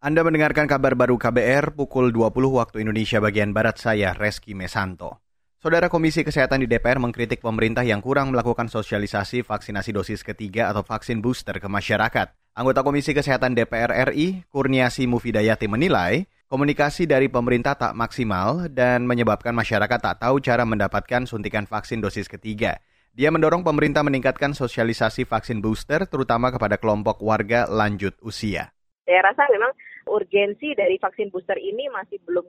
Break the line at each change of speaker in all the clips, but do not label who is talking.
Anda mendengarkan kabar baru KBR pukul 20 waktu Indonesia bagian Barat saya, Reski Mesanto. Saudara Komisi Kesehatan di DPR mengkritik pemerintah yang kurang melakukan sosialisasi vaksinasi dosis ketiga atau vaksin booster ke masyarakat. Anggota Komisi Kesehatan DPR RI, Kurniasi Mufidayati menilai, komunikasi dari pemerintah tak maksimal dan menyebabkan masyarakat tak tahu cara mendapatkan suntikan vaksin dosis ketiga. Dia mendorong pemerintah meningkatkan sosialisasi vaksin booster terutama kepada kelompok warga lanjut usia.
Saya rasa memang urgensi dari vaksin booster ini masih belum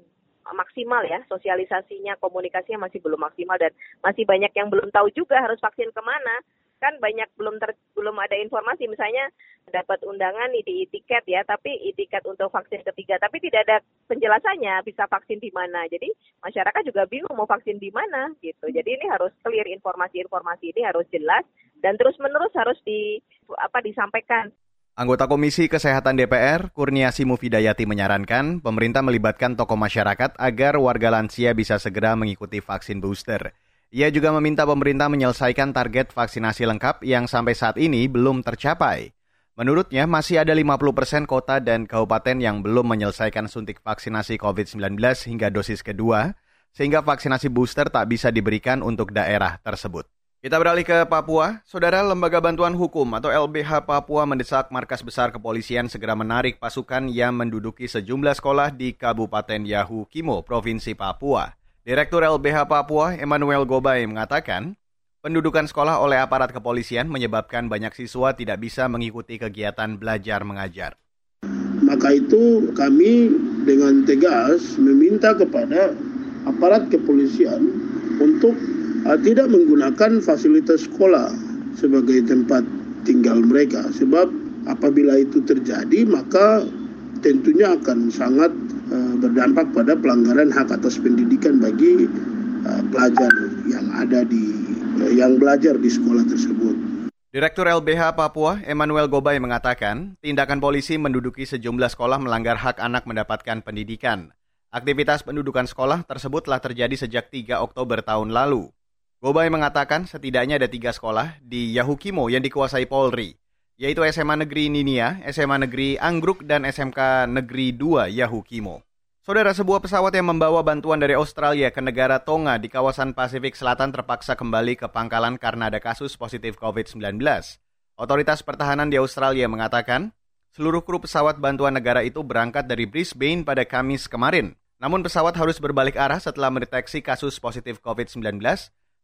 maksimal ya. Sosialisasinya komunikasinya masih belum maksimal dan masih banyak yang belum tahu juga harus vaksin ke mana. Kan banyak belum ter, belum ada informasi. Misalnya dapat undangan di tiket ya tapi tiket untuk vaksin ketiga. Tapi tidak ada penjelasannya bisa vaksin di mana. Jadi masyarakat juga bingung mau vaksin di mana gitu. Jadi ini harus clear informasi-informasi ini harus jelas dan terus menerus harus di apa disampaikan
Anggota Komisi Kesehatan DPR, Kurniasi Mufidayati menyarankan pemerintah melibatkan tokoh masyarakat agar warga lansia bisa segera mengikuti vaksin booster. Ia juga meminta pemerintah menyelesaikan target vaksinasi lengkap yang sampai saat ini belum tercapai. Menurutnya, masih ada 50 persen kota dan kabupaten yang belum menyelesaikan suntik vaksinasi COVID-19 hingga dosis kedua, sehingga vaksinasi booster tak bisa diberikan untuk daerah tersebut. Kita beralih ke Papua. Saudara Lembaga Bantuan Hukum atau LBH Papua mendesak markas besar kepolisian segera menarik pasukan yang menduduki sejumlah sekolah di Kabupaten Yahu Kimo, Provinsi Papua. Direktur LBH Papua, Emmanuel Gobay, mengatakan, pendudukan sekolah oleh aparat kepolisian menyebabkan banyak siswa tidak bisa mengikuti kegiatan belajar mengajar.
Maka itu kami dengan tegas meminta kepada aparat kepolisian untuk tidak menggunakan fasilitas sekolah sebagai tempat tinggal mereka sebab apabila itu terjadi maka tentunya akan sangat uh, berdampak pada pelanggaran hak atas pendidikan bagi uh, pelajar yang ada di uh, yang belajar di sekolah tersebut.
Direktur LBH Papua, Emmanuel Gobay mengatakan, tindakan polisi menduduki sejumlah sekolah melanggar hak anak mendapatkan pendidikan. Aktivitas pendudukan sekolah tersebut telah terjadi sejak 3 Oktober tahun lalu. Gobay mengatakan setidaknya ada tiga sekolah di Yahukimo yang dikuasai Polri, yaitu SMA Negeri Ninia, SMA Negeri Anggruk, dan SMK Negeri 2 Yahukimo. Saudara, sebuah pesawat yang membawa bantuan dari Australia ke negara Tonga di kawasan Pasifik Selatan terpaksa kembali ke pangkalan karena ada kasus positif COVID-19. Otoritas pertahanan di Australia mengatakan, seluruh kru pesawat bantuan negara itu berangkat dari Brisbane pada Kamis kemarin. Namun pesawat harus berbalik arah setelah mendeteksi kasus positif COVID-19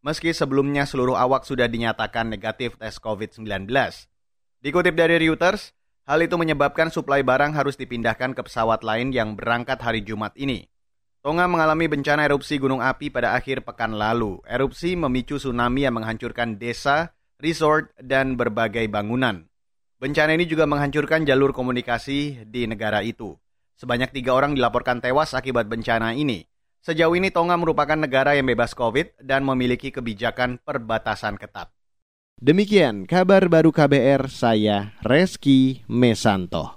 meski sebelumnya seluruh awak sudah dinyatakan negatif tes COVID-19. Dikutip dari Reuters, hal itu menyebabkan suplai barang harus dipindahkan ke pesawat lain yang berangkat hari Jumat ini. Tonga mengalami bencana erupsi gunung api pada akhir pekan lalu. Erupsi memicu tsunami yang menghancurkan desa, resort, dan berbagai bangunan. Bencana ini juga menghancurkan jalur komunikasi di negara itu. Sebanyak tiga orang dilaporkan tewas akibat bencana ini. Sejauh ini Tonga merupakan negara yang bebas COVID dan memiliki kebijakan perbatasan ketat.
Demikian kabar baru KBR saya Reski Mesanto.